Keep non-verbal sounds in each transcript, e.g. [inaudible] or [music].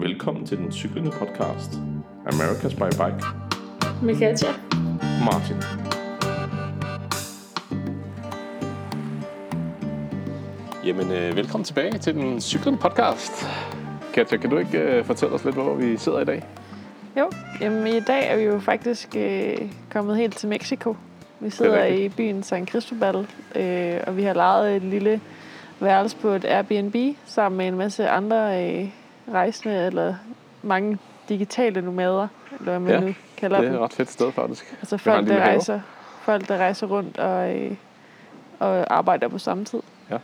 Velkommen til den cyklende podcast, America's by Bike. Med Katja. Martin. Jamen, øh, velkommen tilbage til den cyklende podcast. Katja, kan du ikke øh, fortælle os lidt, hvor vi sidder i dag? Jo, jamen i dag er vi jo faktisk øh, kommet helt til Mexico. Vi sidder i byen San Cristobal, øh, og vi har lejet et lille værelse på et Airbnb sammen med en masse andre øh, rejsende, eller mange digitale nomader, eller hvad man Ja, nu kalder Det er dem. et ret fedt sted, faktisk. Altså folk, der lille have. rejser, folk, der rejser rundt og, øh, og arbejder på samme tid. Ja.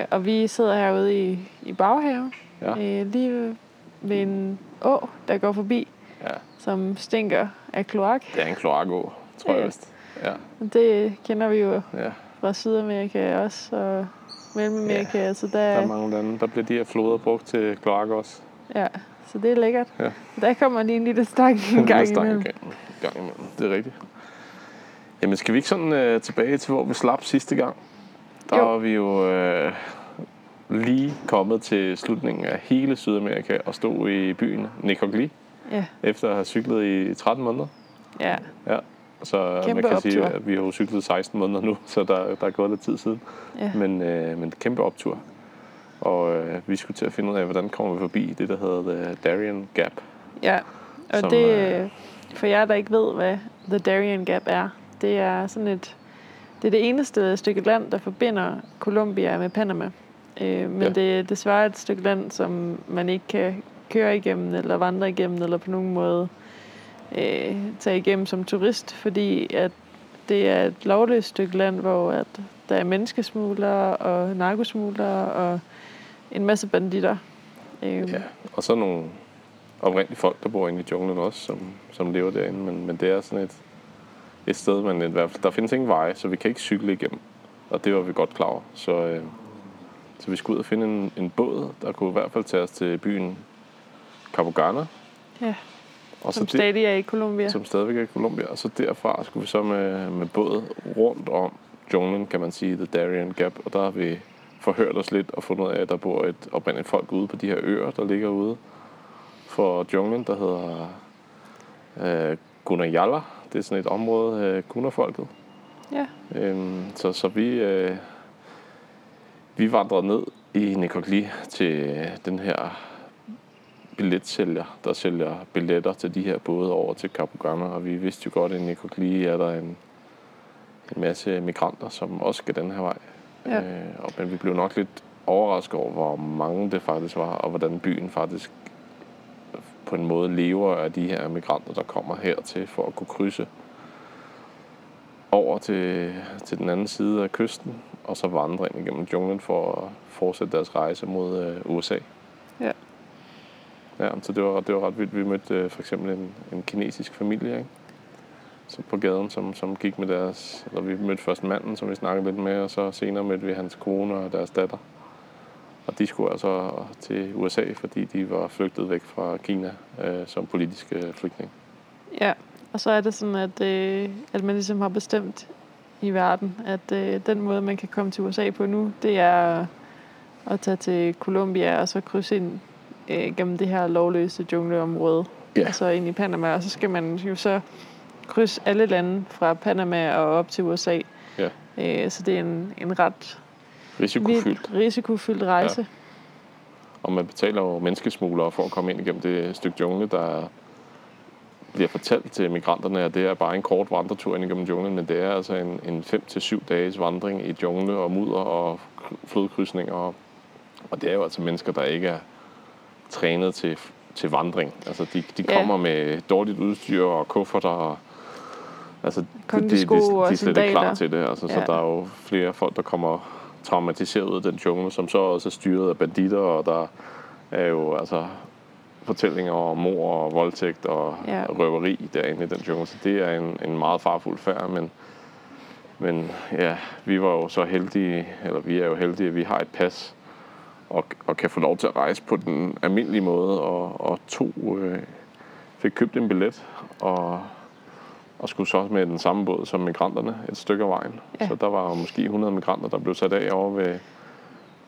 Øh, og vi sidder herude i, i baghaven, Ja. øh, lige ved- ved en å, der går forbi, Ja, som stinker af kloak. det er en kloakå, tror jeg Ja. vist. Ja, Det kender vi jo ja. fra Sydamerika også, og Mellemamerika, ja. så Der er der, mange lande, der bliver de her floder brugt til kloak også. ja, så det er lækkert. Ja. Der kommer lige en lille stang en gang imellem. en gang, imellem. Det er rigtigt. Jamen, skal vi ikke sådan øh, tilbage til, hvor vi slap sidste gang? Der Jo. var vi jo øh, lige kommet til slutningen af hele Sydamerika og stod i byen Necoclí, Ja, efter at have cyklet i 13 måneder. ja, Ja. Så Kæmpe man kan sige, optur. at vi har jo cyklet 16 måneder nu, [laughs] så der, der er gået lidt tid siden. ja. Men, øh, men kæmpe optur. Og øh, vi skulle til at finde ud af, hvordan kommer vi forbi det, der hedder The Darien Gap. ja. Og Som, det, øh, øh, for jer, der ikke ved, hvad The Darien Gap er, det er sådan et, det er det eneste stykke land, der forbinder Colombia med Panama. Øh, men Ja. det er desværre et stykke land, som man ikke kan køre igennem, eller vandre igennem, eller på nogen måde øh, tage igennem som turist, fordi at det er et lovløst stykke land, hvor at der er menneskesmuglere og narkosmuglere og en masse banditter. Øh, Ja, og så nogle oprindelige folk, der bor inde i junglen også, som, som lever derinde. Men, men det er sådan et, et sted, man i hvert fald, der findes ingen veje, så vi kan ikke cykle igennem. Og det var vi godt klar over. Så, øh, så vi skulle ud og finde en, en båd, der kunne i hvert fald tage os til byen Capogana. Ja, og som det- stadig er i Colombia. som stadigvæk er i Colombia. Og så derfra skulle vi så med, med båd rundt om junglen, kan man sige, The Darien Gap. Og der har vi forhørt os lidt og fundet ud af, at der bor et oprindeligt folk ude på de her øer, der ligger ude for junglen, der hedder øh, Gunayala. Det er sådan et område, øh, Gunarfolket. Ja, Øhm, så, så vi, øh, vi vandrede ned i Necoclí til den her billetsælger, der sælger billetter til de her både over til Capogana, og vi vidste jo godt, at i Necoclí er der en, en masse migranter, som også skal den her vej. Ja. Øh, og, men vi blev nok lidt overrasket over, hvor mange det faktisk var, og hvordan byen faktisk på en måde lever af de her migranter, der kommer hertil for at kunne krydse over til, til den anden side af kysten, og så vandre ind igennem junglen for at fortsætte deres rejse mod øh, USA. Ja. Ja, så det var, det var ret vildt. Vi mødte øh, for eksempel en, en kinesisk familie, ikke? Så på gaden, som, som gik med deres... Eller vi mødte først manden, som vi snakkede lidt med, og så senere mødte vi hans kone og deres datter. Og de skulle altså til USA, fordi de var flygtet væk fra Kina øh, som politiske øh, flygtninge. ja. Og så er det sådan, at, øh, at man ligesom har bestemt i verden, at øh, den måde, man kan komme til USA på nu, det er at tage til Colombia og så krydse ind øh, gennem det her lovløse jungleområde. Ja. Og så ind i Panama, og så skal man jo så krydse alle lande fra Panama og op til USA. Ja. Øh, så det er en, en ret Risikofyldt. risikofyldt rejse. Ja. Og man betaler jo menneskesmuglere for at komme ind igennem det stykke jungle, der bliver fortalt til migranterne, at det er bare en kort vandretur ind igennem junglen, men det er altså en, en 5-7 dages vandring i jungle og mudder og kr- flodkrydsninger. Og, og det er jo altså mennesker, der ikke er trænet til, til vandring. Altså de, de Ja. kommer med dårligt udstyr og kufferter og Altså, de, de, de, de, er slet ikke klar til det. Altså, Så Ja. der er jo flere folk, der kommer traumatiseret ud af den jungle, som så også er styret af banditter, og der er jo altså fortællinger om mor og voldtægt og Ja. røveri derinde i den jungle. Så det er en, en meget farfuld færd, men, men ja, vi var jo så heldige, eller vi er jo heldige, at vi har et pas, og, og kan få lov til at rejse på den almindelige måde, og, og to øh, fik købt en billet, og, og skulle så med den samme båd som migranterne et stykke af vejen. Ja. Så der var måske 100 migranter, der blev sat af over ved,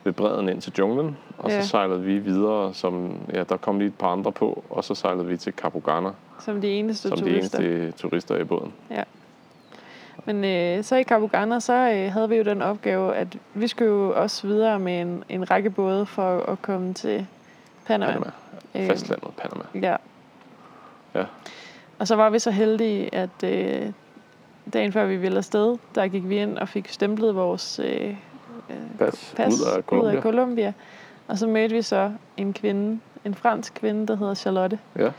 ved bredden ind til junglen, og Ja. så sejlede vi videre, som, ja, der kom lige et par andre på, og så sejlede vi til Capogana, Som de eneste som de turister. eneste turister i båden. Men øh, så i Cabugana, så øh, havde vi jo den opgave, at vi skulle jo også videre med en, en række både for at komme til Panama. Panama. Øh, Fastlandet Panama. Ja. Ja. Og så var vi så heldige, at øh, dagen før vi ville afsted, der gik vi ind og fik stemplet vores øh, øh, Pas, pas ud af ud Colombia. af Colombia. Og så mødte vi så en kvinde, en fransk kvinde, der hedder Charlotte. Ja,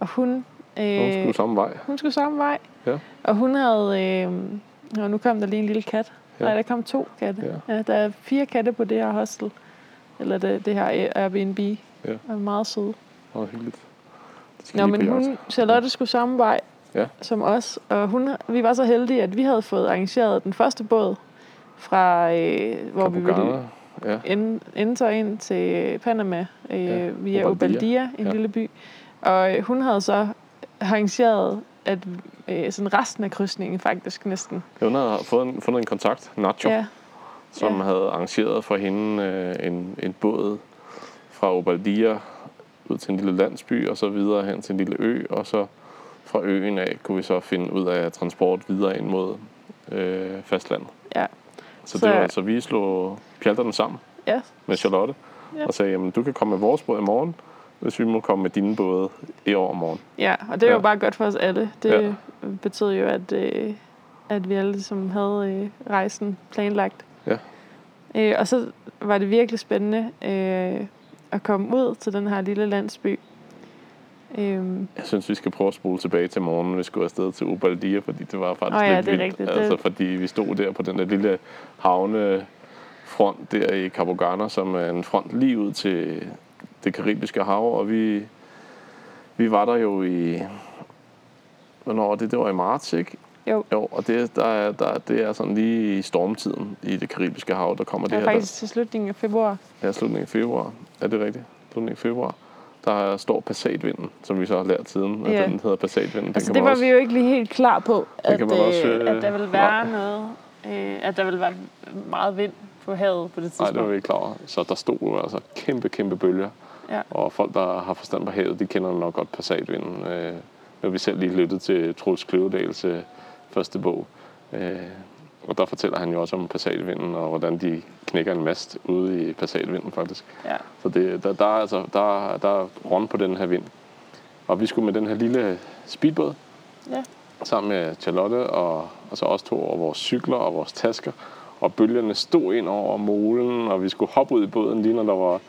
Og hun, hun øh, skulle samme vej. hun skulle samme vej. Ja. Og hun havde... Øh, og nu kom der lige en lille kat. Ja. Nej, der kom to katte. Ja. Ja, der er fire katte på det her hostel. Eller det, det her Airbnb. Ja. Og meget søde. Åh, hyggeligt. Nå, men hun. Charlotte skulle samme vej Ja. som os. Og hun, vi var så heldige, at vi havde fået arrangeret den første båd fra, øh, hvor vi ville. Ja, ind, inden så ind til Panama øh, Ja, via Obaldia. En Ja. ja. lille by. Og øh, hun havde så arrangeret at, øh, sådan resten af krydsningen faktisk næsten. hun havde fået en, fundet en kontakt, Nacho, Ja, som ja. havde arrangeret for hende øh, en, en båd fra Obaldia ud til en lille landsby, og så videre hen til en lille ø, og så fra øen af kunne vi så finde ud af transport videre ind mod øh, fastlandet. ja, Så, Så- det var, så vi slog pjalterne sammen ja, med Charlotte, Ja. og sagde, jamen du kan komme med vores båd i morgen, hvis vi må komme med dine både i overmorgen. ja. Og det er Ja. jo bare godt for os alle. Det Ja. betød jo, at, øh, at vi alle ligesom havde øh, rejsen planlagt. Ja. Øh, og så var det virkelig spændende øh, at komme ud til den her lille landsby. Øhm, Jeg synes, vi skal prøve at spole tilbage til morgenen, vi skulle afsted til Ubaldia, fordi det var faktisk Åh ja, lidt det er vildt. rigtigt. Det- Altså, fordi vi stod der på den der lille havnefront der i Cabogana, som er en front lige ud til det karibiske hav, og vi, vi var der jo i... Hvornår det? Det var i marts, ikke? jo, Jo, og det, der er, der, det er sådan lige i stormtiden i det karibiske hav, der kommer det det her. faktisk til slutningen af februar. Ja, slutningen af februar. Er det rigtigt? Slutningen af februar. Der står passatvinden, som vi så har lært siden, at Ja. den hedder passatvinden. Den Altså, det var også, vi jo ikke lige helt klar på, at, man også, øh, øh, at der ville være noget, øh, at der ville være meget vind på havet på det Nej, tidspunkt. det var vi ikke klar over. Så der stod jo altså kæmpe, kæmpe bølger. Ja. Og folk, der har forstand på havet, de kender nok godt passatvinden. Øh, når vi selv lige lyttede til Troels Kløvedals øh, første bog. Øh, og der fortæller han jo også om passatvinden, og hvordan de knækker en mast ude i passatvinden faktisk. Ja. Så det, der, der, er altså, der, der er rund på den her vind. Og vi skulle med den her lille speedbåd, Ja. sammen med Charlotte og, og så også to over vores cykler og vores tasker. Og bølgerne stod ind over molen, og vi skulle hoppe ud i båden lige når der var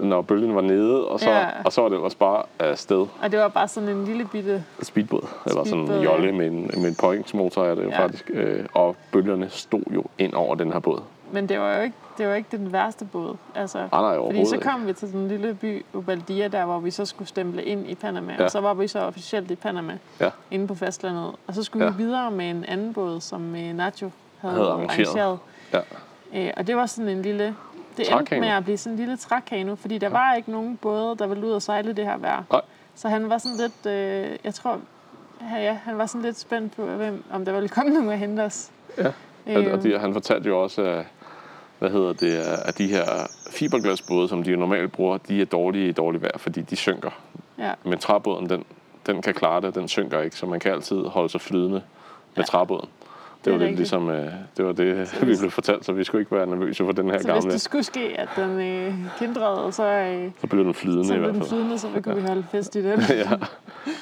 når bølgen var nede, og så, Ja. og så var det også bare afsted. Og det var bare sådan en lille bitte... Speedbåd, eller sådan en ja. jolle med en, med en påhængsmotor er det jo Ja. faktisk. Øh, og bølgerne stod jo ind over den her båd. Men det var jo ikke, det var ikke den værste båd. Altså, Nej, nej, fordi så ikke. kom vi til den lille by Ubaldia, der hvor vi så skulle stemple ind i Panama. Ja. Og så var vi så officielt i Panama, Ja. inde på fastlandet. Og så skulle Ja. vi videre med en anden båd, som øh, Nacho havde, Havde arrangeret. Ja. Øh, og det var sådan en lille... Det endte Trækano. med at blive sådan en lille trækano, fordi der var ikke nogen både, der ville ud og sejle det her vejr. Nej. Så han var sådan lidt... Øh, jeg tror... Ja, ja, han var sådan lidt spændt på, hvem, om der ville komme [laughs] nogen og hente os. Ja. Øh, Og de, han fortalte jo også, at, hvad hedder det, at de her fiberglasbåde, som de jo normalt bruger, de er dårlige i dårligt vejr, fordi de synker. ja. Men træbåden, den, den kan klare det, den synker ikke, så man kan altid holde sig flydende med træbåden. Det, var lidt ligesom, øh, det var det, vi blev fortalt, så vi skulle ikke være nervøse for den her Så hvis gamle. det skulle ske, at den øh, kindrede, så, øh, Så blev den flydende så i blev hvert den fald. flydende, så vi kunne vi holde fest i den. [laughs] ja.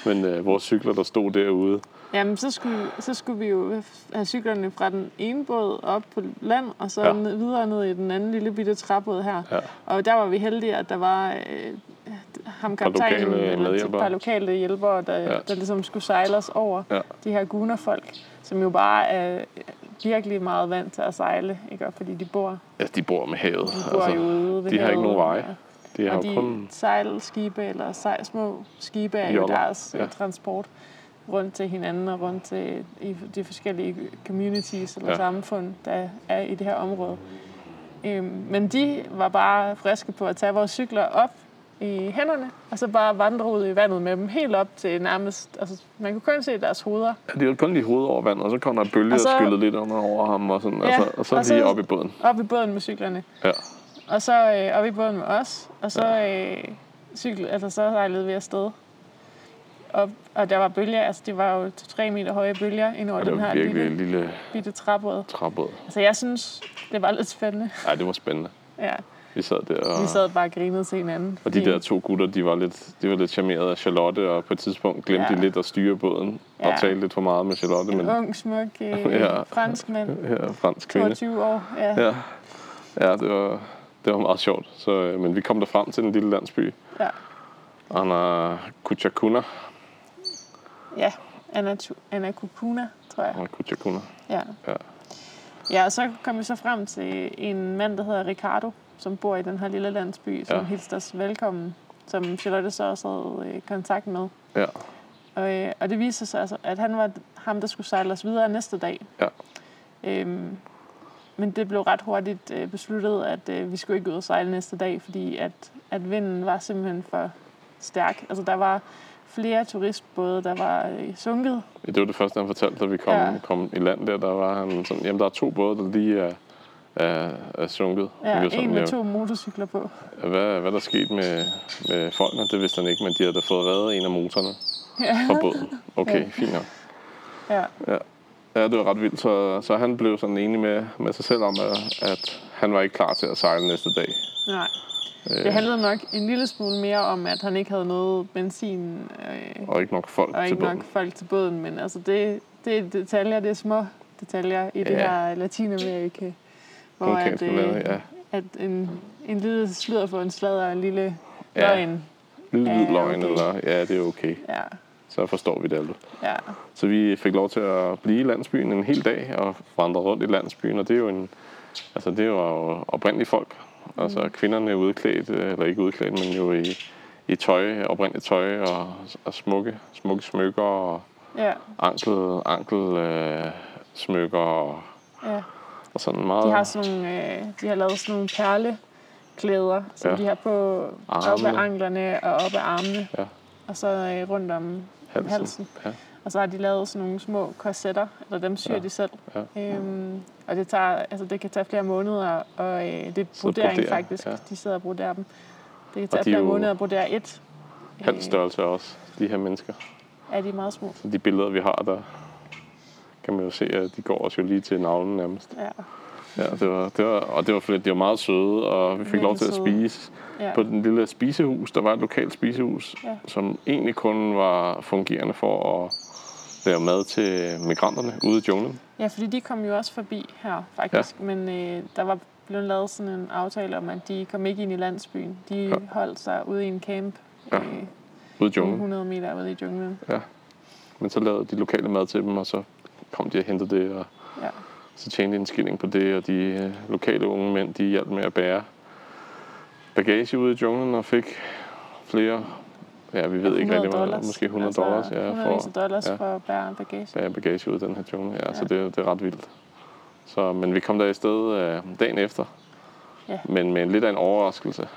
Men øh, vores cykler, der stod derude, Jamen, så skulle, så skulle vi jo have cyklerne fra den ene båd op på land, og så Ja. ja. ned, videre ned i den anden lille bitte træbåd her. Ja. Og der var vi heldige, at der var øh, ham kaptajnen, eller et par lokale hjælpere, der, Ja. ja. der ligesom skulle sejle os over Ja. de her gunerfolk, som jo bare er virkelig meget vant til at sejle, ikke? Og fordi de bor, ja, de bor med havet. de bor jo ude ved de har ikke havet, nogen veje. ja. de har Og de kun... sejlskibe, eller sej, små skibe, er jo deres ja. ja. transport rundt til hinanden og rundt til i de forskellige communities eller ja. samfund, der er i det her område. Øhm, men de var bare friske på at tage vores cykler op i hænderne, og så bare vandre ud i vandet med dem helt op til nærmest... Altså, man kunne kun se deres hoveder. Ja, de var kun lige hovedet over vandet, og så kom der en bølge, Og og så- skyllede lidt under over ham, og, sådan, Ja, og så, og så og så- lige op i båden. Op i båden med cyklerne. Ja. Og så øh, op i båden med os, og så, øh, cykel, altså, så sejlede vi afsted. Og, og der var bølger, altså det var jo 2-3 meter høje bølger ind over Og det den her virkelig lille, lille bitte træbåd. træbåd. Altså jeg synes, det var lidt spændende. Ja, det var spændende. Ja, Vi sad der og... vi sad bare og grinede til hinanden. Og de der to gutter, de var lidt, de var lidt charmeret af Charlotte, og på et tidspunkt glemte Ja. de lidt at styre båden Ja. og tale lidt for meget med Charlotte. En Men ung, smuk øh, [laughs] Ja. fransk mand, ja, fransk kvinde. 22 år. Ja, Ja, ja det, var, det var meget sjovt. Så, øh, men vi kom der frem til den lille landsby. ja. Anna Kuchakuna. ja. Anna, Anna Kukuna, tror jeg. Anna Kuchakuna. Ja. Ja. ja, og så kom vi så frem til en mand, der hedder Ricardo, som bor i den her lille landsby, som Ja. hilste os velkommen, som Charlotte så også havde øh, kontakt med. Ja, Og, øh, og det viste sig altså, at han var ham, der skulle sejle os videre næste dag. Ja. Øhm, men det blev ret hurtigt øh, besluttet, at øh, vi skulle ikke ud og sejle næste dag, fordi at, at vinden var simpelthen for stærk. Altså der var flere turistbåde, der var øh, sunket. det var det første, han fortalte, da vi kom, Ja. ja. kom i land der. Der var han sådan, jamen der er to både, der lige er, er, er sunket. Ja, en med ja, to motorcykler på. Hvad, hvad der skete med, med folkene, det vidste han ikke, men de havde da fået reddet en af motorerne fra båden. Okay, Ja. fint nok. Ja, Ja, det var ret vildt, så, så han blev sådan enig med, med sig selv om, at, at han var ikke klar til at sejle næste dag. nej. Øh, Det handlede nok en lille smule mere om, at han ikke havde noget benzin øh, og ikke nok folk og til ikke nok båden. folk til båden. Men altså, det, det er detaljer, det er små detaljer i det Ja. her Latinamerika. Hvor at, øh, ja. at en, en lille sludder for en sladder og en lille Ja. løgn. Lille hvid løgn, okay. eller ja, det er okay. Ja, Så forstår vi det alt. ja, Så vi fik lov til at blive i landsbyen en hel dag og vandre rundt i landsbyen, og det er jo en, altså det var jo oprindelige folk. Altså Mm. kvinderne er udklædt, øh, eller ikke udklædt, men jo i, i tøj, oprindeligt tøj og, og smukke, smukke smykker og ja, ankel, ankel øh, smykker og, ja. Og sådan meget. De har, sådan nogle, øh, de har lavet sådan nogle perleklæder, som Ja. de har på op ad Armene. anklerne og op ad armene. Ja. Og så øh, rundt om halsen. halsen. Ja. Og så har de lavet sådan nogle små korsetter, eller dem syr Ja. de selv. Ja. Øhm, og det, tager, altså det kan tage flere måneder, og øh, det er brodering faktisk. ja. De sidder og broderer dem. Det kan tage er flere måneder at brodere et. Halv størrelse også, de her mennesker. Er de meget små. Så de billeder, vi har, der kan man jo se, at de går os jo lige til navlen nærmest. Ja. Ja, det var, det var, og det var fedt. De var meget søde, og vi fik lov til at spise Ja. på den lille spisehus. Der var et lokalt spisehus, Ja. som egentlig kun var fungerende for at lave mad til migranterne ude i junglen. ja, fordi de kom jo også forbi her, faktisk. Ja. Men øh, der var blevet lavet sådan en aftale om, at de kom ikke ind i landsbyen. De Ja. ja. holdt sig ude i en camp. Ja. Øh, Ude i junglen. 100 meter ude i junglen. Men så lavede de lokale mad til dem, og så kom de og hentede det, og Ja. så tjente de en skilling på det, og de øh, lokale unge mænd, de hjalp med at bære bagage ude i junglen, og fik flere, ja, vi ved ikke 100 rigtig, dollars. måske 100 altså, dollars, ja, 100 for dollars ja. for at bære bagage. bære bagage ud af den her jungle, ja, ja. så det, det er ret vildt. Så, men vi kom der i sted øh, dagen efter, Ja. men med lidt af en overraskelse,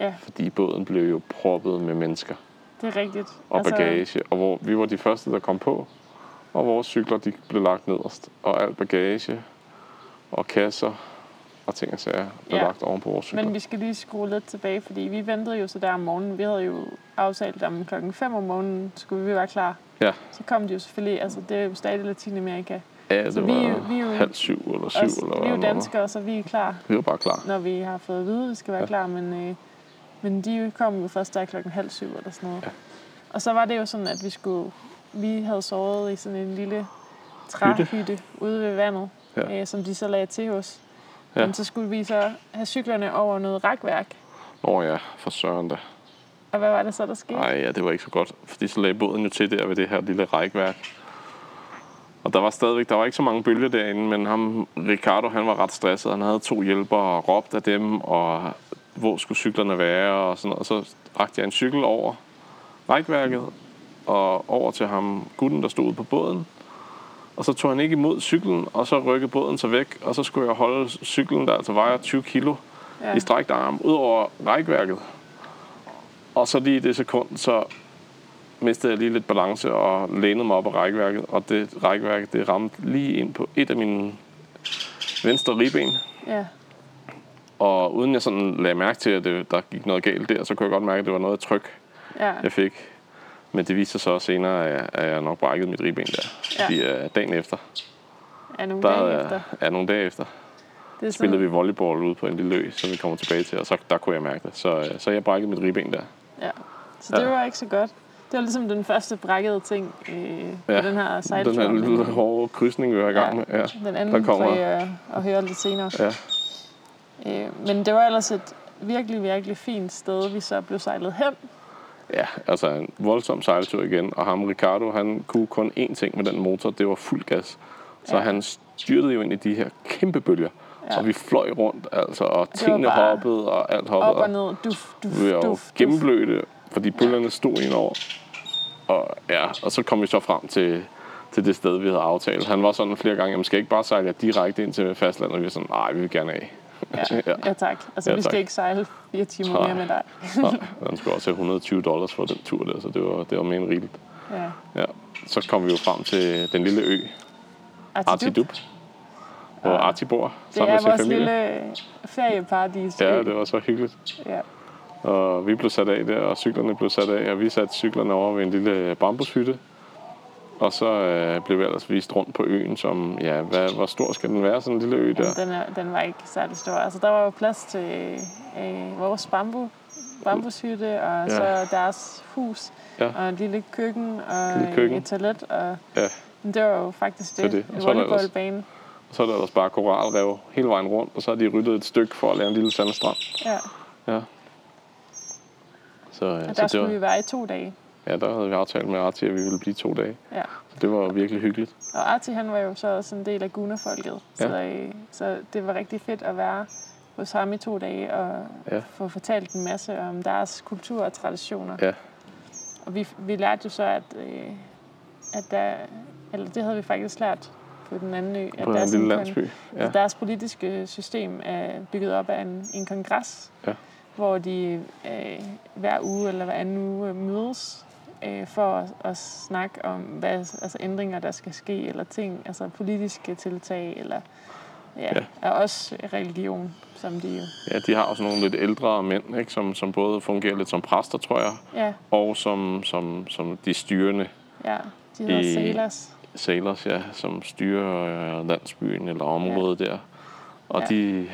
Ja, fordi båden blev jo proppet med mennesker det er rigtigt. og altså... bagage, og hvor vi var de første, der kom på, og vores cykler de blev lagt nederst, og alt bagage og kasser og ting og sager blev Ja. lagt oven på vores cykler. Men vi skal lige skrue lidt tilbage, fordi vi ventede jo så der om morgenen. Vi havde jo aftalt om klokken 5 om morgenen, skulle vi være klar. Ja. Så kom de jo selvfølgelig, altså det er jo stadig Latinamerika. Ja, det så var vi er jo- vi er jo- halv syv eller syv, Os, eller vi er jo var. danskere, så vi er klar, Vi var bare klar. når vi har fået at vide, at vi skal være Ja. klar. Men, øh, men de kom jo først der klokken halv syv eller sådan noget. Ja. Og så var det jo sådan, at vi skulle, vi havde sovet i sådan en lille træhytte ude ved vandet, Ja. øh, som de så lagde til hos. Ja. Men så skulle vi så have cyklerne over noget rækværk. Åh ja, for søren da. Og hvad var det så, der skete? Nej, ja, det var ikke så godt. Fordi så lagde båden jo til der ved det her lille rækværk. Og der var stadigvæk, der var ikke så mange bølger derinde, men ham, Ricardo, han var ret stresset. Han havde to hjælpere og råbte af dem, og hvor skulle cyklerne være, og sådan noget. Og så rakte jeg en cykel over rækværket, og over til ham, gutten, der stod på båden. Og så tog han ikke imod cyklen, og så rykkede båden sig væk, og så skulle jeg holde cyklen, der altså vejer 20 kilo, Ja. i strækt arm ud over rækværket. Og så lige i det sekund, så mistede jeg lige lidt balance og lænede mig op af rækværket. Og det rækværk, det ramte lige ind på et af mine venstre ribben. ja. Og uden jeg sådan lagde mærke til, at det, der gik noget galt der, så kunne jeg godt mærke, at det var noget tryk, Ja. jeg fik. Men det viste sig så senere, at jeg, nok brækkede mit ribben der. Ja. Fordi uh, dagen efter, Er nogle der dage efter. ja, nogle dage efter, Det er spillede vi sådan, volleyball ude på en lille ø, som vi kommer tilbage til, og så der kunne jeg mærke det. Så, øh, så jeg brækkede mit ribben der. ja. Så det Ja. var ikke så godt. Det var ligesom den første brækkede ting øh, på Ja, den her sejltur. Den her lille øh, hårde krydsning, vi var i gang med. Ja. Den anden Der kommer- får jeg at høre lidt senere. Ja. Øh, men det var ellers et virkelig, virkelig fint sted, vi så blev sejlet hen. Ja, altså en voldsom sejltur igen. Og ham, Ricardo, han kunne kun én ting med den motor, det var fuld gas. Så Ja. han styrtede jo ind i de her kæmpe bølger. Ja. Og vi fløj rundt, altså, og tingene hoppede, og alt hoppede. Op og ned, duf, duf, Vi var jo gennemblødte, fordi bølgerne stod ind over. Og, ja, og så kom vi så frem til, til det sted, vi havde aftalt. Han var sådan flere gange, jamen skal jeg ikke bare sejle direkte ind til fastlandet? Og vi var sådan, nej, vi vil gerne af. Ja, Ja. ja tak. Altså, Ja, vi skal tak. ikke sejle fire timer Nej. mere med dig. Nej, han skulle også have 120 dollars for den tur der, så det var, det var mere end rigeligt. Ja. Ja. Så kom vi jo frem til den lille ø, Artidup. Artidup, hvor Arti bor Det sammen er med sin vores familie. lille ferieparadis. Ja, det var så hyggeligt. Ja. Og vi blev sat af der, og cyklerne blev sat af, og vi satte cyklerne over ved en lille bambushytte. Og så øh, blev vi ellers vist rundt på øen, som, ja, hvad, hvor stor skal den være, sådan en lille ø der? Jamen, den, er, den var ikke særlig stor. Altså, der var jo plads til øh, vores bambu, bambushytte, og Ja. så deres hus, Ja. og et lille køkken, og Lille køkken. et toilet. Og, Ja. men det var jo faktisk det. Det det. Og En så volleyballbane. Og så er der ellers bare koralrev hele vejen rundt, og så har de ryddet et stykke for at lave en lille sandstrand. Ja. Ja. Så, øh, Og så der det skulle var, vi være i to dage. Ja, der havde vi aftalt med Arti, at vi ville blive to dage. Ja. Det var virkelig hyggeligt. Og Arti, han var jo så også en del af Guna-folket. Ja. Så, øh, så det var rigtig fedt at være hos ham i to dage og Ja. få fortalt en masse om deres kultur og traditioner. Ja. Og vi, vi lærte jo så, at, øh, at der, eller det havde vi faktisk lært på den anden ø, at På der er en sådan lille landsby. Ja. deres politiske system er bygget op af en, en kongres, Ja. hvor de øh, hver uge eller hver anden uge mødes øh, for at, at snakke om hvad, altså ændringer, der skal ske, eller ting, altså politiske tiltag, eller ja, Ja. og også religion, som de jo... ja, de har også nogle lidt ældre mænd, ikke, som, som både fungerer lidt som præster, tror jeg, Ja, og som, som, som de styrende ja de hedder I- sailors. sailors, ja, som styrer øh, landsbyen eller området ja. der. Og Ja. de,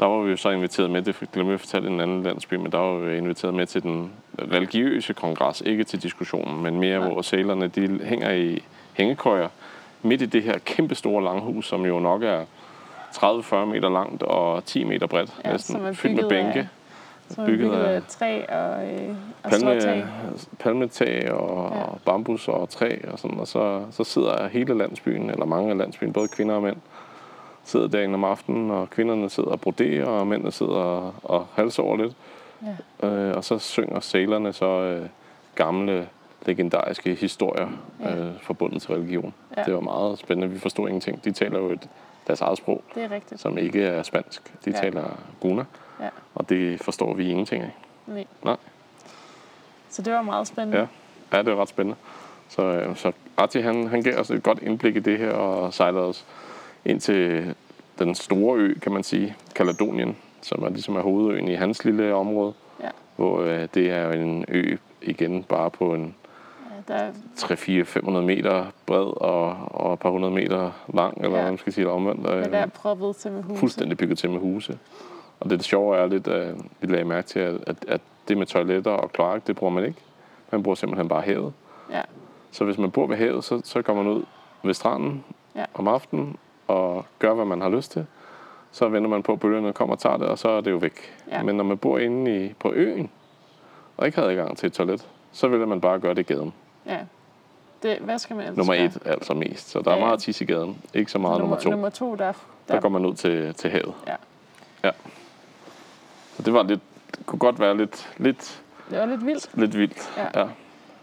der var vi jo så inviteret med, det glemte jeg at fortælle en anden landsby, men der var vi inviteret med til den religiøse kongres, ikke til diskussionen, men mere, Nej. hvor sailerne de hænger i hængekøjer midt i det her kæmpe store langhus, som jo nok er 30-40 meter langt og 10 meter bredt, Ja, næsten som er fyldt med bygget af- bænke. Som er bygget bygget af af træ og, øh, og palme, stråtag. palmetag og, Ja. ja. og bambus og træ og sådan, og så, så sidder hele landsbyen, eller mange af landsbyen, både kvinder og mænd, sidder derinde om aftenen, og kvinderne sidder og broderer, og mændene sidder og, og halsover lidt. Ja. Øh, og så synger salerne så øh, gamle, legendariske historier Ja. øh, forbundet til religion. Ja. Det var meget spændende. Vi forstod ingenting. De taler jo et, deres eget sprog, Det er rigtigt. som ikke er spansk. De Ja. taler guna, Ja. og det forstår vi ingenting af. Nej. Nej. Så det var meget spændende. Ja. Ja, det er ret spændende. Så, øh, så Arti, han, han gav os et godt indblik i det her, og sejlede os ind til den store ø, kan man sige, Kaledonien, som er ligesom er hovedøen i hans lille område, Ja. hvor øh, det er en ø igen bare på en Ja, der, 3-4-500 meter bred og, og et par hundrede meter lang, eller Ja. hvad man skal sige, eller omvendt. men der er Øh, proppet til med huse. fuldstændig bygget til med huse. Og det, det sjove er lidt, at vi lagde mærke til, at, at, at det med toiletter og kloak, det bruger man ikke. Man bruger simpelthen bare havet. Ja. Så hvis man bor ved havet, så, så kommer man ud ved stranden Ja. om aftenen og gør, hvad man har lyst til. Så venter man på, bølgerne kommer og tager det, og så er det jo væk. Ja. Men når man bor inde i, på øen, og ikke har adgang til et toilet, så vil man bare gøre det i gaden. ja. Det, hvad skal man ellers Nummer gøre? et altså mest. Så der er Ja, ja. meget tis i gaden. Ikke så meget nummer, nummer to. Nummer to, der, Der der går man ud til, til havet. Ja. ja. Så det var lidt, det kunne godt være lidt, lidt, det var lidt vildt. lidt vildt. Ja. Ja.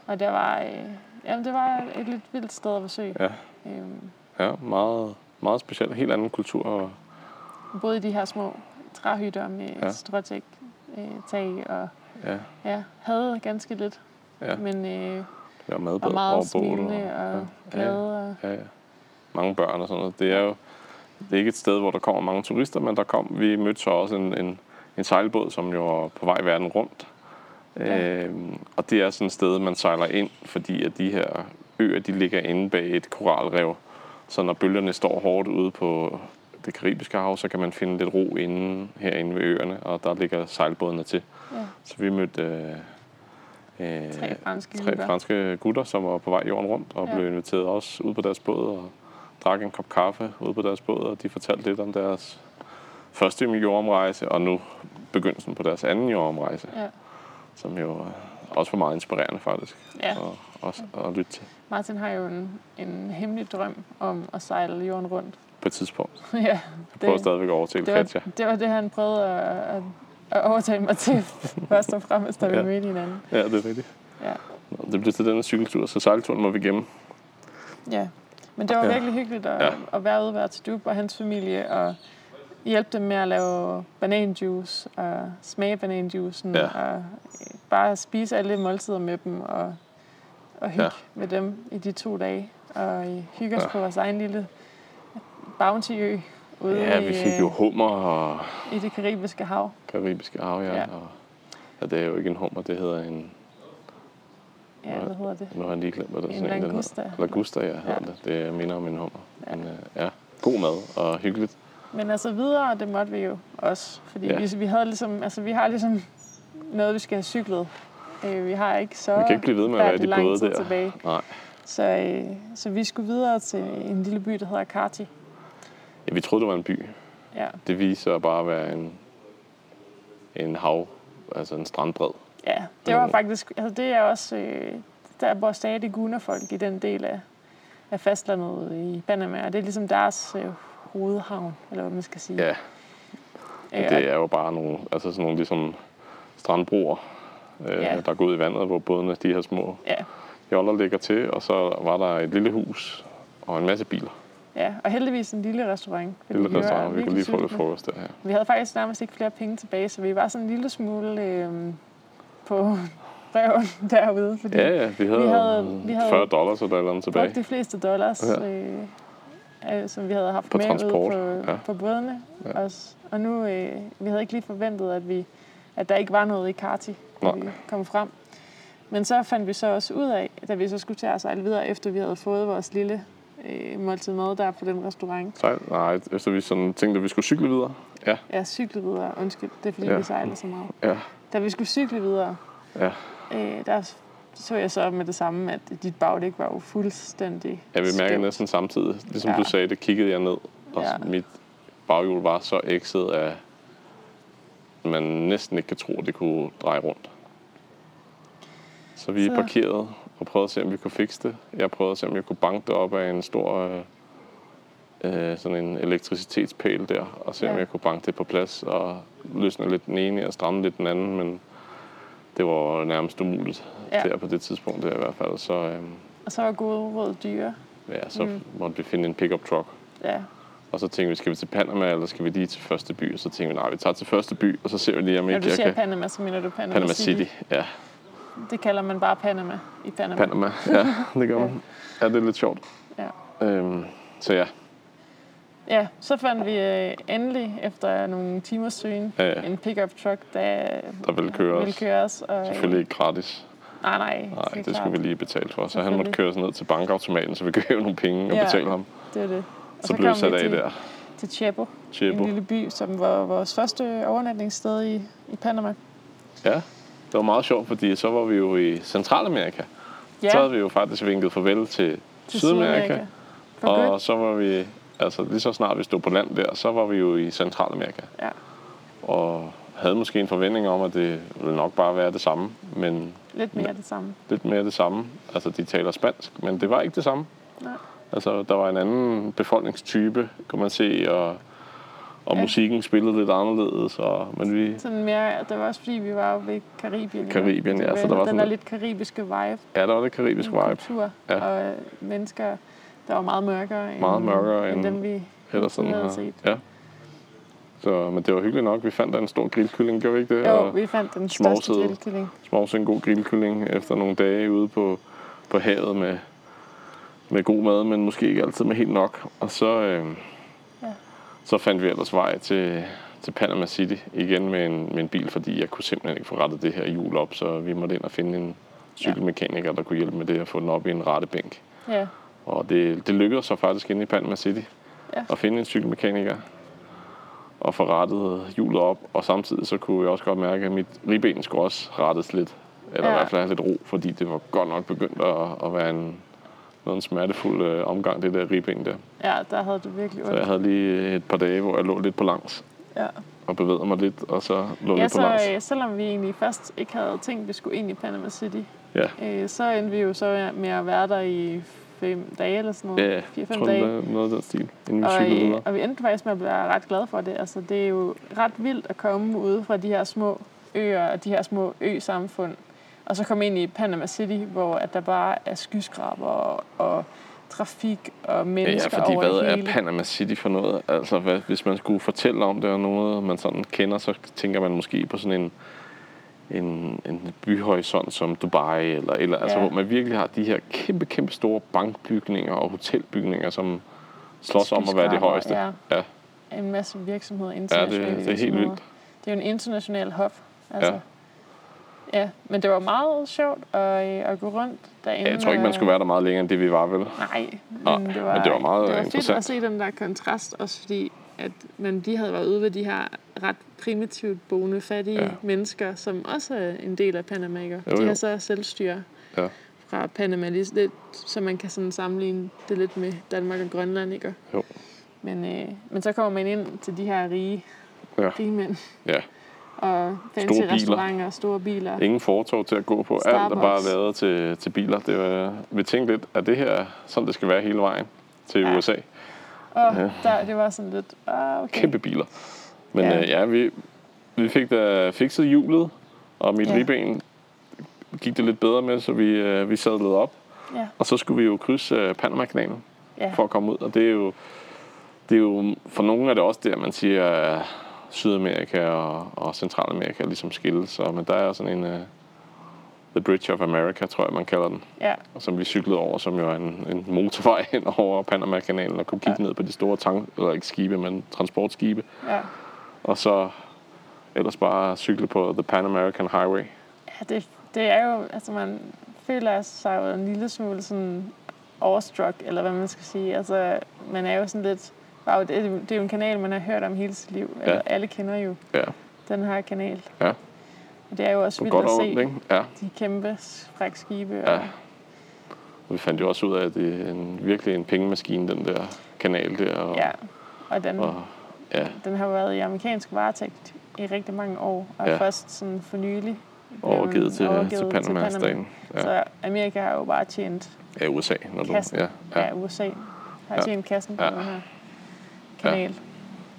Og det var, øh, jamen, det var et lidt vildt sted at besøge. Ja. Øhm, ja meget, meget specielt. Helt anden kultur. Og, boede i de her små træhytter med Ja. ja. stråtæk, øh, tag og ja, ja, havde ganske lidt. Ja. Men øh, det var og meget bål. smilende og ja, glade. Og, ja, ja. Mange børn og sådan noget. Det er jo det er ikke et sted, hvor der kommer mange turister, men der kom, vi mødte så også en, en, en sejlbåd, som jo var på vej verden rundt. Ja. Øhm, og det er sådan et sted, man sejler ind, fordi at de her øer, de ligger inde bag et koralrev. Så når bølgerne står hårdt ude på det karibiske hav, så kan man finde lidt ro inde, herinde ved øerne, og der ligger sejlbådene til. Ja. Så vi mødte øh, øh, Tre franske tre gutter. franske gutter, som var på vej jorden rundt, og Ja. blev inviteret også ud på deres båd og drak en kop kaffe ude på deres båd, og de fortalte lidt om deres første jordomrejse, og nu begyndelsen på deres anden jordomrejse, Ja. som jo også var meget inspirerende faktisk Ja. og, også at lytte til Martin har jo en, en hemmelig drøm om at sejle jorden rundt. på et tidspunkt. [laughs] ja, Jeg prøver stadigvæk at overtale det, var, Katja. det var det, han prøvede at, at, at overtale mig til, [laughs] først og fremmest, da vi Ja. mødte hinanden. Ja, det er rigtigt. Ja. Nå, Det blev til denne cykeltur, så sejlturen må vi gemme. Ja, men det var Ja. virkelig hyggeligt at, Ja. at være ude ved Dub og hans familie, og hjælpe dem med at lave bananjuice, og smage bananjuicen, Ja. og bare spise alle måltider med dem, og, og hygge Ja. med dem i de to dage, og øh, hygge os Ja. på vores egen lille bountyø ude Ja, vi fik øh, jo hummer og i det karibiske hav. karibiske hav, ja. Ja. Og, ja, det er jo ikke en hummer, det hedder en... Ja, hvad hedder det? Nu har jeg lige glemt, hvad det er. En den hedder. langusta. Langusta, ja, hedder Ja. det. Det minder om en hummer. Ja. Men, øh, ja, god mad og hyggeligt. Men altså videre, det måtte vi jo også, fordi ja. vi, vi havde ligesom, altså vi har ligesom noget, vi skal have cyklet. Øh, vi har ikke så Vi kan ikke blive ved med at være de lang tid der. tilbage. Nej. Så, øh, så vi skulle videre til en lille by, der hedder Karti. Ja, vi troede, det var en by. Ja, Det viser bare at være en, en hav, altså en strandbred. ja det var faktisk, altså det er også, øh, der bor stadig gunerfolk i den del af, af fastlandet i Panama, og det er ligesom deres øh, hovedhavn, eller hvad man skal sige. Ja, Øh, det er jo bare nogle, altså sådan nogle ligesom strandbroer, øh, Ja. der går ud i vandet, hvor bådene, de her små ja, joller ligger til, og så var der et lille hus og en masse biler. ja, og heldigvis en lille restaurant. Lille var restaurant, vi kunne lige få lidt frokost der. Ja. Vi havde faktisk nærmest ikke flere penge tilbage, så vi var sådan en lille smule øh, på [laughs] røven derude, fordi Ja, ja, vi havde, Vi havde- vi havde 40 dollars eller et eller andet tilbage. de fleste dollars, Ja. øh, øh, som vi havde haft På med transport, ude på, ja. på bådene. Ja. Også. Og nu, øh, vi havde ikke lige forventet, at, vi, at der ikke var noget i Karti, da Nej. vi kom frem. Men så fandt vi så også ud af, da vi så skulle til at sejle videre, efter vi havde fået vores lille øh, måltid mad der på den restaurant. Sejl? Nej, efter vi sådan tænkte, at vi skulle cykle videre. Ja, Ja, cykle videre. Undskyld, det er fordi, Ja. vi sejler så meget. ja, Da vi skulle cykle videre, ja. øh, der så jeg så med det samme, at dit bagdæk var jo fuldstændig Ja, vi skævt. næsten samtidig. Ligesom Ja. du sagde, det kiggede jeg ned, og Ja. mit baghjul var så ekset af, at man næsten ikke kan tro, at det kunne dreje rundt. Så vi Så- parkerede og prøvede at se, om vi kunne fikse det. Jeg prøvede at se, om jeg kunne banke det op af en stor øh, øh, sådan en elektricitetspæl der, og se, om Ja. jeg kunne banke det på plads og løsne lidt den ene og stramme lidt den anden, men det var nærmest umuligt Ja. der på det tidspunkt der i hvert fald. Så, øh, Og så var gode råd dyre. ja, så Mm. måtte vi finde en pickup truck. Ja, Og så tænkte vi, skal vi til Panama, eller skal vi lige til første by? Og så tænkte vi, nej, vi tager til første by, og så ser vi lige, om når ikke du jeg siger kan... Panama, så mener du Panama, Panama City. Ja, Det kalder man bare Panama i Panama. Panama. Ja, det gør man. [laughs] Ja, det er lidt sjovt. Ja. Øhm, så ja, Ja, så fandt vi øh, endelig efter nogle timers søgen Ja, ja. en pickup truck, der, der ville køre ville os. køre os. Og, Selvfølgelig ikke gratis. Nej, nej. Nej, det klart. skulle vi lige betale for. Så han måtte køre os ned til bankautomaten, så vi kunne [laughs] hæve nogle penge og Ja. betale ham. Det er det. Så blev kom sat af til, der. til Chepo, Chepo. en lille by, som var vores første overnatningssted i, i Panama. Ja, det var meget sjovt, fordi så var vi jo i Centralamerika. Ja, Så havde vi jo faktisk vinket farvel til, til Sydamerika. For Og godt. så var vi, altså lige så snart vi stod på land der, så var vi jo i Centralamerika. Ja. Og havde måske en forventning om, at det ville nok bare være det samme, men Lidt mere det samme. lidt mere det samme. Altså, de taler spansk, men det var ikke det samme. Nej. Altså, der var en anden befolkningstype, kan man se, og, og Ja. musikken spillede lidt anderledes. Og, men vi, Sådan mere, det var også fordi, vi var ved Karibien. Karibien, ja, så der var den sådan der lidt- karibiske vibe. ja, der var det karibiske vibe. Kultur, Ja. og øh, mennesker, der var meget mørkere, end, Meget mørkere end, end- dem, vi Eller sådan havde her. set. Ja. Så, men det var hyggeligt nok. Vi fandt der en stor grillkylling, gjorde vi ikke det? Jo, Og vi fandt den største grillkylling. smovse en god grillkylling efter nogle dage ude på, på havet med, med god mad, men måske ikke altid med helt nok. Og så, øh, Ja. så fandt vi ellers vej til, til Panama City igen med en, med en bil, fordi jeg kunne simpelthen ikke få rettet det her hjul op, så vi måtte ind og finde en cykelmekaniker, der kunne hjælpe med det at få den op i en rette bænk. Ja. Og det, det lykkedes så faktisk inde i Panama City Ja. at finde en cykelmekaniker og få rettet hjulet op. Og samtidig så kunne jeg også godt mærke, at mit ribben skulle også rettes lidt. Eller Ja. i hvert fald have lidt ro, fordi det var godt nok begyndt at, at være en, noget en smertefuld øh, omgang, det der ribben der. ja, der havde du virkelig Så jeg ondt. havde lige et par dage, hvor jeg lå lidt på langs Ja, og bevægede mig lidt, og så lå ja lidt på langs. så øh, selvom vi egentlig først ikke havde tænkt, vi skulle ind i Panama City, Ja, øh, så endte vi jo så med at være der i fem dage eller sådan noget. ja, Fire-fem tror du, dage. er noget af den stil, inden vi Og, øh, videre. og vi endte faktisk med at blive ret glade for det. Altså, det er jo ret vildt at komme ude fra de her små øer og de her små ø-samfund, og så komme ind i Panama City, hvor at der bare er skyskraber og, og trafik og Ja, mennesker fordi over hvad det er hele. Panama City for noget? Altså, hvad, hvis man skulle fortælle om det, og noget man sådan kender, så tænker man måske på sådan en, en, en byhorisont som Dubai, eller, eller altså, Ja. hvor man virkelig har de her kæmpe, kæmpe store bankbygninger og hotelbygninger, som slås om at være de Skyskraber, højeste. Ja, Ja, en masse virksomheder, ja det, det er helt vildt. Det er jo en international hof. Altså. Ja. Ja. men det var meget sjovt at, øh, at gå rundt derinde. Ja, jeg tror ikke, man skulle være der meget længere, end det vi var, vel? Nej, Nej, men det var, men det var meget det var fedt interessant. at se den der kontrast, også fordi at man, de havde været ude ved de her ret primitivt boende, fattige Ja. mennesker, som også er en del af Panama. Ikke? Jo, De jo. har så selvstyre Ja. fra Panama, lidt, så man kan sådan sammenligne det lidt med Danmark og Grønland. Ikke? Jo. Men, øh, men så kommer man ind til de her rige, Ja. rige mænd Ja. Og fancy Store biler. restauranter, store biler. Ingen fortov til at gå på. Alt er Starbucks. bare lavet til, til biler. Det var, vi tænkte lidt, at det her sådan, det skal være hele vejen til Ja. USA. Og Ja. der, det var sådan lidt, ah, okay. Kæmpe biler. Men Ja. øh, ja vi, vi fik da fikset hjulet, og mit Ja. ribben gik det lidt bedre med, så vi, øh, vi sadlede op. Ja, Og så skulle vi jo krydse øh, Panama-kanalen ja. for at komme ud. Og det er jo, det er jo for nogle er det også der, man siger, Sydamerika og, og Centralamerika ligesom skilles. Så, men der er sådan en uh, The Bridge of America, tror jeg, man kalder den. ja. Og som vi cyklede over, som jo er en, en motorvej [laughs] hen over Panama-kanalen, og kunne kigge Ja. ned på de store tank, eller ikke skibe, men transportskibe. ja. Og så ellers bare cykle på The Pan American Highway. Ja, det, det er jo, altså man føler sig jo en lille smule sådan overstruck, eller hvad man skal sige. Altså, man er jo sådan lidt, wow, det, er- det er jo en kanal, man har hørt om hele sit liv. Ja. Eller alle kender jo Ja, den her kanal. Ja. Og det er jo også vildt at se ondt? Ja. de kæmpe fragtskibe. Ja. Og, Og vi fandt jo også ud af, at det er en, virkelig en pengemaskine, den der kanal der. Og, ja. og den, og, ja, den har været i amerikansk varetægt i rigtig mange år, og Ja. først sådan for nylig overgivet til, overgivet til Panama-staten. Ja. Så Amerika har jo bare tjent ja, USA. Når du, kassen ja, ja. ja. USA. Har Ja. tjent kassen på Ja. den her kanal.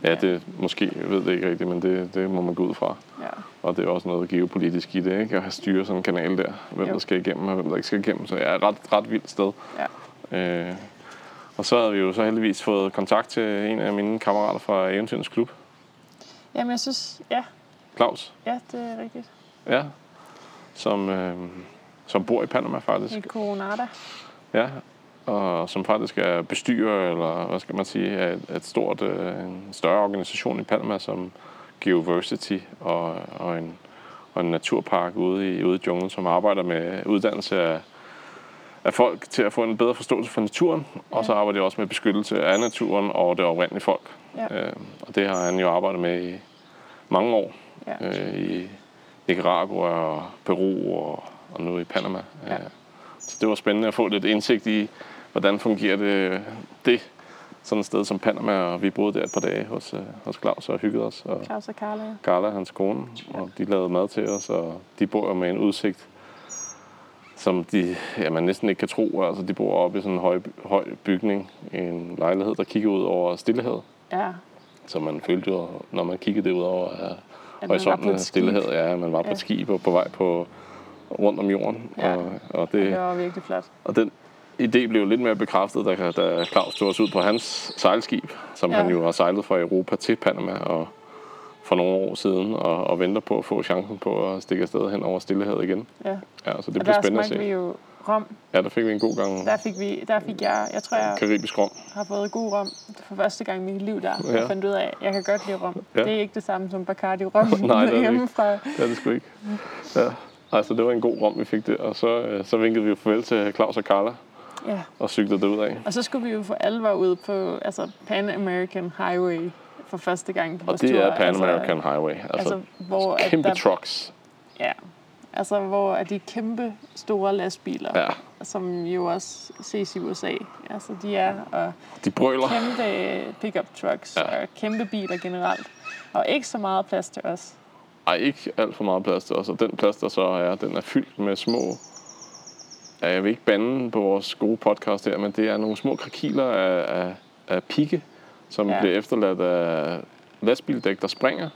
ja, det måske, jeg ved det ikke rigtigt, men det, det må man gå ud fra. Ja. Og det er også noget geopolitisk i det, ikke? At have styre sådan en kanal der. Hvem Jo. der skal igennem, og hvem der ikke skal igennem. Så ja, et ret, ret vildt sted. Ja. Øh, og så havde vi jo så heldigvis fået kontakt til en af mine kammerater fra Eventyrens Klub, Jamen, jeg synes, ja, Claus. ja, det er rigtigt. Ja. Som, øh, som bor i Panama faktisk. I Coronada. Ja. Og som faktisk er bestyrer, eller hvad skal man sige, af et, et stort, øh, en større organisation i Panama, som Geoversity og, og, en, og en naturpark ude i, ude i junglen, som arbejder med uddannelse af, af folk til at få en bedre forståelse for naturen. Ja. Og så arbejder de også med beskyttelse af naturen og det oprindelige folk. Ja. Øh, og det har han jo arbejdet med i mange år. Ja. Øh, I Nicaragua og Peru og, og nu i Panama. Ja. Øh, så det var spændende at få lidt indsigt i, hvordan fungerer det, det sådan et sted som Panama. Og vi boede der et par dage hos, øh, hos Claus og hyggede os. Og Claus og Carla. ja. Carla, hans kone, og de lavede mad til os, og de bor med en udsigt, som de, ja, man næsten ikke kan tro. Altså, de bor oppe i sådan en høj, høj bygning, en lejlighed, der kigger ud over Stillehavet. Ja, Så man følte jo, når man kiggede det ud over på horisonten af. Stillehavet, ja, man var på Ja. et skib og på vej på rundt om jorden. Ja. Og, og, Det det, var virkelig flot. og den idé blev lidt mere bekræftet, da, da Claus tog os ud på hans sejlskib, som Ja. han jo har sejlet fra Europa til Panama og for nogle år siden, og, og venter på at få chancen på at stikke afsted hen over Stillehavet igen. Ja. Ja, så det og bliver der spændende at se. vi jo rom. Ja, der fik vi en god gang Der fik, vi, der fik jeg, jeg tror, jeg karibisk rom. har fået god rom for første gang i mit liv der. Ja. Jeg fandt ud af, at jeg kan godt lide rom. Ja. Det er ikke det samme som Bacardi rom [laughs] Nej, det er det hjemmefra. Det er det sgu ikke. Ja. Altså, det var en god rom, vi fik det. Og så, øh, så vinkede vi jo farvel til Claus og Carla Ja. og cyklede derud af. Og så skulle vi jo for alvor ud på altså Pan American Highway for første gang på Og vores det tur. er Pan American Highway. Altså, Altså, hvor at kæmpe der, trucks. Ja, altså hvor at de kæmpe store lastbiler, Ja, som jo også ses i USA, altså de er, og de brøler. kæmpe pickup trucks, ja. og kæmpe biler generelt, og ikke så meget plads til os. Ej, ikke alt for meget plads til os. Og den plads, der så er, den er fyldt med små... Ja, jeg vil ikke bande på vores gode podcast her, men det er nogle små krakiler af, af, af pigge, som ja. Bliver efterladt af lastbildæk, der springer,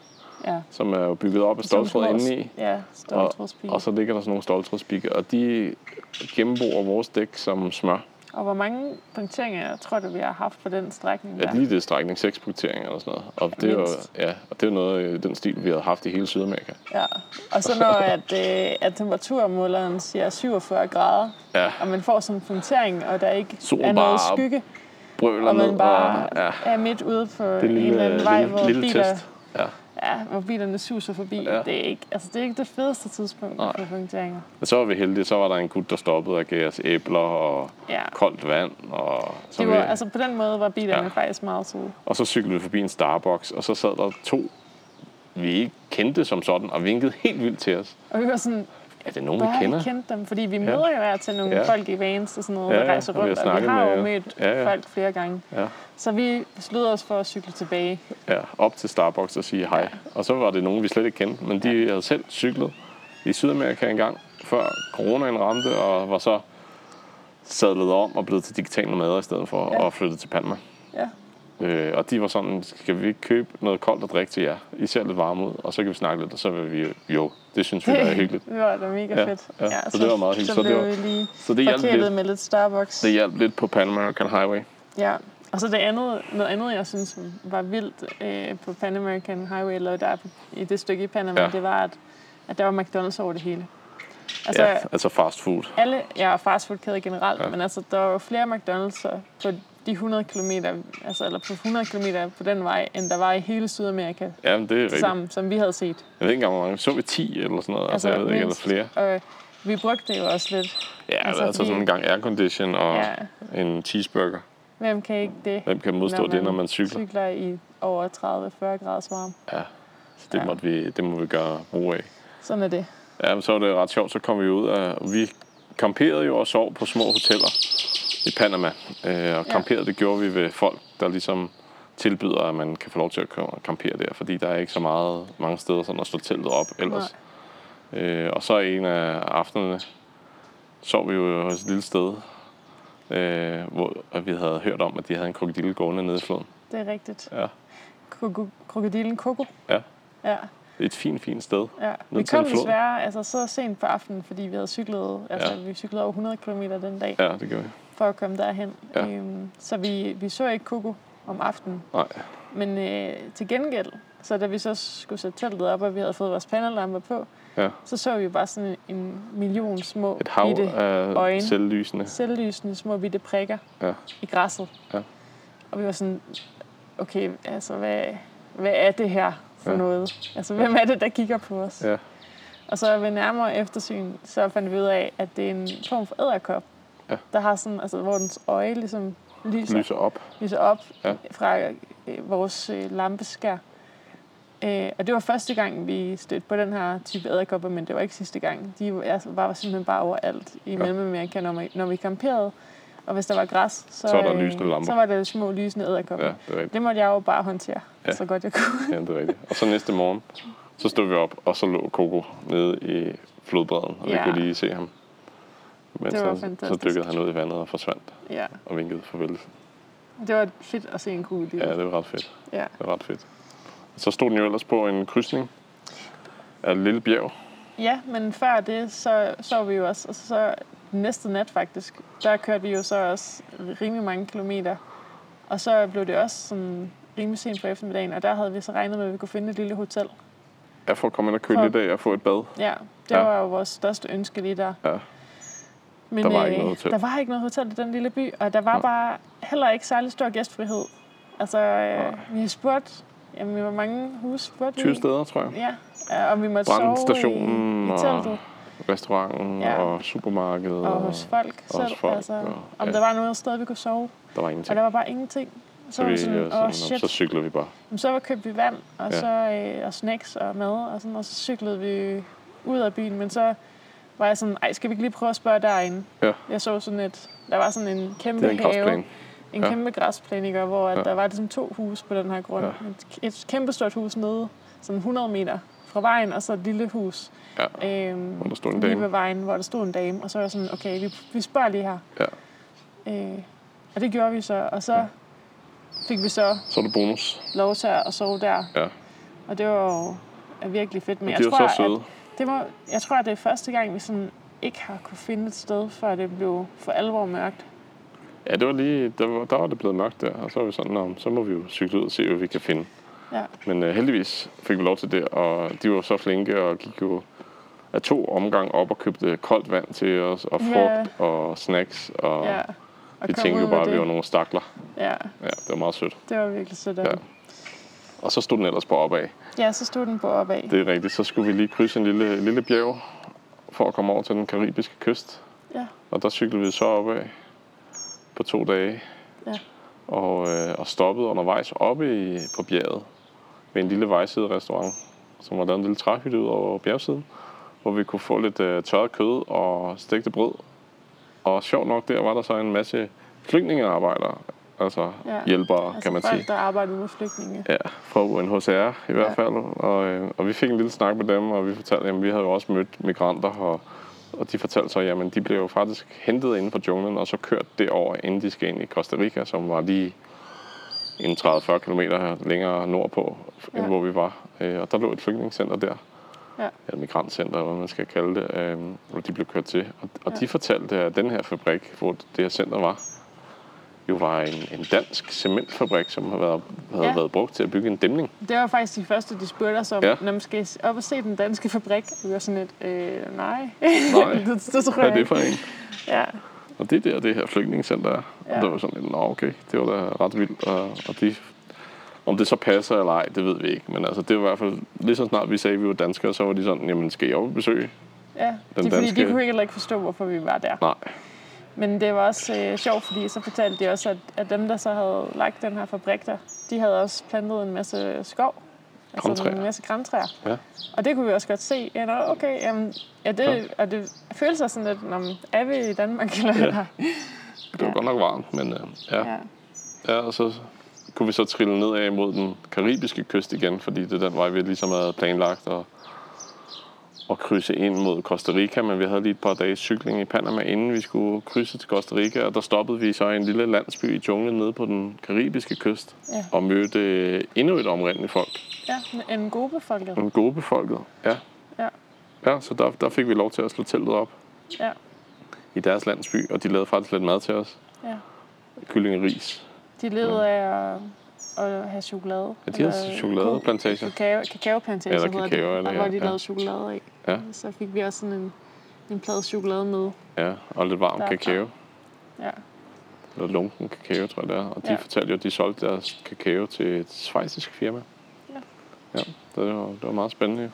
Ja, som er jo bygget op af stoltråd indeni. Ja, Og, og så ligger der sådan nogle stoltrådspigge, og de gennembor vores dæk som smør. Og hvor mange punkteringer tror du, vi har haft på den strækning Ja, der? lige det strækning 6 punkteringer eller sådan noget. Og det, er jo, Mindst. ja, og det er jo noget i den stil, vi har haft i hele Sydamerika. Ja. Og så når at, øh, at temperaturmåleren siger 47 grader, Ja, og man får sådan en punktering, og der ikke Solen er noget skygge, brøler og man bare og, ja, er midt ude på det en eller anden vej, lille, hvor, lille biler, test. Ja. Ja, hvor bilerne suser forbi. Ja. Det, er ikke, altså, det er ikke det fedeste tidspunkt Nej. for punkteringer. Men så var vi heldige, så var der en gut, der stoppede og gav os æbler og Ja. koldt vand. Og så, Det var, vi, altså, på den måde var bilerne ja. faktisk meget søde. og så cyklede vi forbi en Starbucks, og så sad der to, vi ikke kendte som sådan, og vinkede helt vildt til os. Og vi var sådan, Er det nogen, vi kender? ikke kendte dem, fordi vi møder jo her til nogle Ja. ja. folk i vans og sådan noget, Ja, der ja, rejser og vi rundt, og vi har jo med- mødt ja, ja. folk flere gange. Ja. Så vi besluttede os for at cykle tilbage. Ja, op til Starbucks og sige hej. Og så var det nogen, vi slet ikke kendte, men de havde selv cyklet i Sydamerika engang, før coronaen ramte, og var så sadlet om og blevet til digital nomader i stedet for, Ja. og flyttet til Panama. Ja. Øh, og de var sådan, skal vi ikke købe noget koldt at drikke til jer? I ser lidt varme ud, og så kan vi snakke lidt, og så vil vi, jo, det synes vi er [laughs] hyggeligt. Det var da mega Ja, fedt. ja, så det var meget hyggeligt. Så, Så det var- vi lige Så det hjalp lidt, med lidt Starbucks. det hjalp lidt på Pan American Highway. Ja. Og så det andet, noget andet, jeg synes var vildt øh, på Pan American Highway, eller der på, i det stykke i Panama, Ja. ja. det var, at, at der var McDonald's over det hele. Altså, Ja, altså fast food. alle, ja, og fastfoodkæder generelt, Ja. men altså, der var jo flere McDonald's på de 100 km, altså, eller på 100 km på den vej, end der var i hele Sydamerika Ja, men det er rigtigt. sammen, som vi havde set. Jeg ved ikke engang, hvor mange. Så vi 10 eller sådan noget. Altså, jeg ved ikke, eller mindst. flere. Og vi brugte det jo også lidt. Ja, altså, Altså, altså sådan en gang aircondition og Ja. en cheeseburger. Hvem kan ikke det, Hvem kan modstå det, når man cykler? cykler i over 30-40 graders varme? Ja, så det, Ja. måtte vi, det må vi gøre brug af. Sådan er det. Ja, men så var det ret sjovt, så kom vi ud af... Vi camperede jo og sov på små hoteller i Panama. Øh, og camperede, det gjorde vi ved folk, der ligesom tilbyder, at man kan få lov til at campere der, fordi der er ikke så meget, mange steder sådan at slå teltet op ellers. Øh, og så en af aftenerne sov vi jo hos et lille sted, øh, hvor vi havde hørt om, at de havde en krokodille gående nede i floden. Det er rigtigt. Ja, Kroko- Krokodillen Koko. ja. Ja, et fint, fint sted. ja. Vi kom desværre altså, så sent på aftenen, fordi vi havde cyklet, altså Ja. vi cyklede over 100 km den dag, Ja, det gør vi. for at komme derhen. Ja. Øhm, så vi, vi så ikke Koko om aftenen. Nej, Men øh, til gengæld, så da vi så skulle sætte teltet op, og vi havde fået vores pandelamper på, ja. så så vi bare sådan en million små Et hav bitte af øjne. selvlysende. selvlysende små bitte prikker Ja. i græsset. Ja. Og vi var sådan, okay, altså hvad, hvad er det her for Ja. noget? Altså hvem er det, der kigger på os? Ja. Og så ved nærmere eftersyn, så fandt vi ud af, at det er en form for æderkop, Ja. der har sådan, altså hvor dens øje ligesom lyser, Lyser op. lyser op Ja. fra øh, vores øh, lampeskær. Øh, og det var første gang, vi stødte på den her type æderkopper, men det var ikke sidste gang. De var, altså, var simpelthen bare overalt i Ja. Mellemamerika, når, vi, når vi camperede. Og hvis der var græs, så, Så var der øh, lysende lamper. så var der små lysende æderkopper. Ja, det er rigtigt. Det måtte jeg jo bare håndtere, Ja. så godt jeg kunne. Ja, det er rigtigt. Og så næste morgen, så stod vi op, og så lå Coco nede i flodbredden, og vi Ja. kunne lige se ham. Men Det var så, så fantastisk. dykkede han ud i vandet og forsvandt ja. og vinkede farvel. Det var fedt at se en kugle. Ja, det var ret fedt. ja. Det var ret fedt. Så stod den jo ellers på en krydsning af et lille bjerg. Ja, men før det, så så vi jo også, og så næste nat faktisk, der kørte vi jo så også rimelig mange kilometer. Og så blev det også sådan rimelig sent på eftermiddagen, og der havde vi så regnet med, at vi kunne finde et lille hotel. Jeg får komme ind og køle For- lidt af og få et bad. Ja, det Ja. ja. var jo vores største ønske lige der. Ja. Men Der var ikke noget hotel. Der var ikke noget hotel i den lille by, og der var Nej. bare heller ikke særlig stor gæstfrihed. Altså, øh, vi har spurgt, jamen, hvor mange huse spurgte vi? 20 steder, tror jeg. Ja, ja, og vi måtte sove i, i og teltet restauranten Ja. og supermarkedet. og hos folk og selv. folk, altså, og- om ja. der var noget sted, vi kunne sove. Der var Og ingenting. der var bare ingenting. Så, Så, vi, sådan, øh, åh sådan, oh, shit. så cykler vi bare. Jamen, så var købte vi vand, og, Ja. så, øh, og snacks og mad, og, sådan, og så cyklede vi ud af byen. Men så var jeg sådan, ej, skal vi ikke lige prøve at spørge derinde? Ja. Jeg så sådan et, der var sådan en kæmpe Det en have, græsplæne. en Ja. kæmpe græsplæne? Og hvor at Ja. der var ligesom to huse på den her grund. Ja. Et, et kæmpe stort hus nede, sådan 100 meter fra vejen, og så et lille hus. Ja. Øhm, Hvor der stod en lige dame. ved vejen, hvor der stod en dame. Og så var jeg sådan, okay, vi, vi spørger lige her. Ja. Øh, og det gjorde vi så, og så fik vi så Så er det bonus. lov til at sove der. Ja. Og det var jo virkelig fedt. Men Men jeg tror, så søde. at det var, jeg tror, at det er første gang, vi sådan ikke har kunne finde et sted, før det blev for alvor mørkt. Ja, det var lige, der var, der var det blevet mørkt der, og så var vi sådan, "Nå, så må vi jo cykle ud og se, hvad vi kan finde. Ja, Men uh, heldigvis fik vi lov til det, og de var så flinke og gik jo af to omgang op og købte koldt vand til os, og frugt Ja. og snacks, og ja. Og vi tænkte jo bare, at vi var nogle stakler. Ja, Ja, det var meget sødt. det var virkelig sødt af Ja. Og så stod den ellers på opad. Ja, så stod den på opad. Det er rigtigt. Så skulle vi lige krydse en lille, lille bjerg for at komme over til den karibiske kyst. Ja. Og der cyklede vi så opad på to dage. Ja. Og, øh, og stoppede undervejs oppe i, på bjerget ved en lille vejside-restaurant, som var lavet en lille træhytte ud over bjergsiden, hvor vi kunne få lidt øh, tørret kød og stegte brød. Og sjovt nok, der var der så en masse flygtningearbejdere, altså Ja. hjælpere, Altså kan man folk, sige. der arbejdede med flygtninge. Ja, fra UNHCR i hvert Ja. fald. Og, øh, og vi fik en lille snak med dem, og vi fortalte, at vi havde jo også mødt migranter, og, og de fortalte så, at de blev jo faktisk hentet inden for junglen, og så kørt derover, inden de skal ind i Costa Rica, som var lige en 30-40 km længere nordpå, end Ja. hvor vi var. Øh, og der lå et flygtningecenter der, Ja. eller migrantcenter, hvad man skal kalde det, øh, hvor de blev kørt til. Og, og Ja. de fortalte, at den her fabrik, hvor det her center var, jo var en, en dansk cementfabrik, som havde været, havde Ja. været brugt til at bygge en dæmning. Det var faktisk de første, de spurgte os om, Ja. når man skal op og se den danske fabrik. Vi var sådan lidt, øh, nej. Nej. [laughs] det, det tror Hvad jeg er det for en? Ja, Og det er der, det her flygtningecenter er. Ja. Det var sådan lidt, nå okay, det var da ret vildt. Og, og de, om det så passer eller ej, det ved vi ikke. Men altså, det var i hvert fald, lige så snart vi sagde, at vi var danskere, så var de sådan, jamen skal op og besøge? ja. Den det er fordi, danske- de kunne heller ikke forstå, hvorfor vi var der. Nej, Men det var også øh, sjovt, fordi så fortalte de også, at, at dem, der så havde lagt den her fabrik der, de havde også plantet en masse skov. Altså en masse græntræer. Ja. Og det kunne vi også godt se. Ja, nå, okay, jamen, ja, det, Ja. og det føles sig sådan lidt, når er vi i Danmark [laughs] eller Ja. det var Ja. godt nok varmt, men øh, ja. ja. ja. og så kunne vi så trille nedad mod den karibiske kyst igen, fordi det er den vej, vi ligesom havde planlagt at, at krydse ind mod Costa Rica, men vi havde lige et par dages cykling i Panama, inden vi skulle krydse til Costa Rica, og der stoppede vi så i en lille landsby i junglen nede på den karibiske kyst, Ja. og mødte øh, endnu et omrindeligt folk. ja, en god befolket. En gode befolket, ja. Ja. Ja, så der, der fik vi lov til at slå teltet op Ja, i deres landsby, og de lavede faktisk lidt mad til os. ja. Kylling og ris. De levede af at, have chokolade. Ja, de havde Eller chokoladeplantager. Kakao, kakaoplantage, Eller hedder kakao er det, og ja, hvor de ja. lavede chokolade af. Ja. Så fik vi også sådan en, en plade chokolade med. Ja, og lidt varm kakao. Ja. Eller lunken kakao, tror jeg det er. Og de Ja. fortalte jo, at de solgte deres kakao til et svejsisk firma. Ja. Ja, det var, det var meget spændende.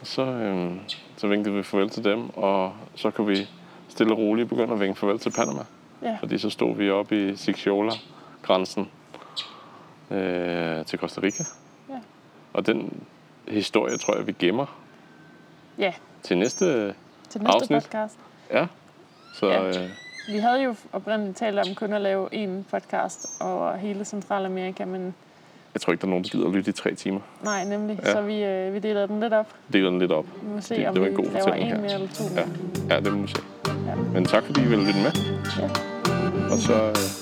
Og så, øhm, så vinkede vi farvel til dem, og så kunne vi stille og roligt begynde at vinke farvel til Panama. Ja. Fordi så stod vi oppe i Sixiola-grænsen øh, til Costa Rica. Ja. Og den historie, tror jeg, vi gemmer ja, til næste... til næste Afsnit. podcast. Ja. Så Ja. Øh, Vi havde jo oprindeligt talt om kun at lave en podcast over hele Centralamerika, men jeg tror ikke, der er nogen, der gider at lytte i tre timer. nej, nemlig. Ja. Så vi, øh, vi deler den lidt op. Deler den lidt op. Vi må se, Det- om det var vi en god laver fortælling en her. mere eller to Ja, ja det må vi se. Ja. Men tak fordi I ville lytte med. Ja. Og så øh, Vi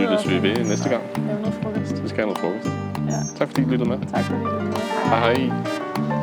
lyttes vi ved næste gang. lave noget frokost. Vi skal have noget frokost. Ja. Tak fordi I lyttede med. Tak fordi du var med. Hej hej.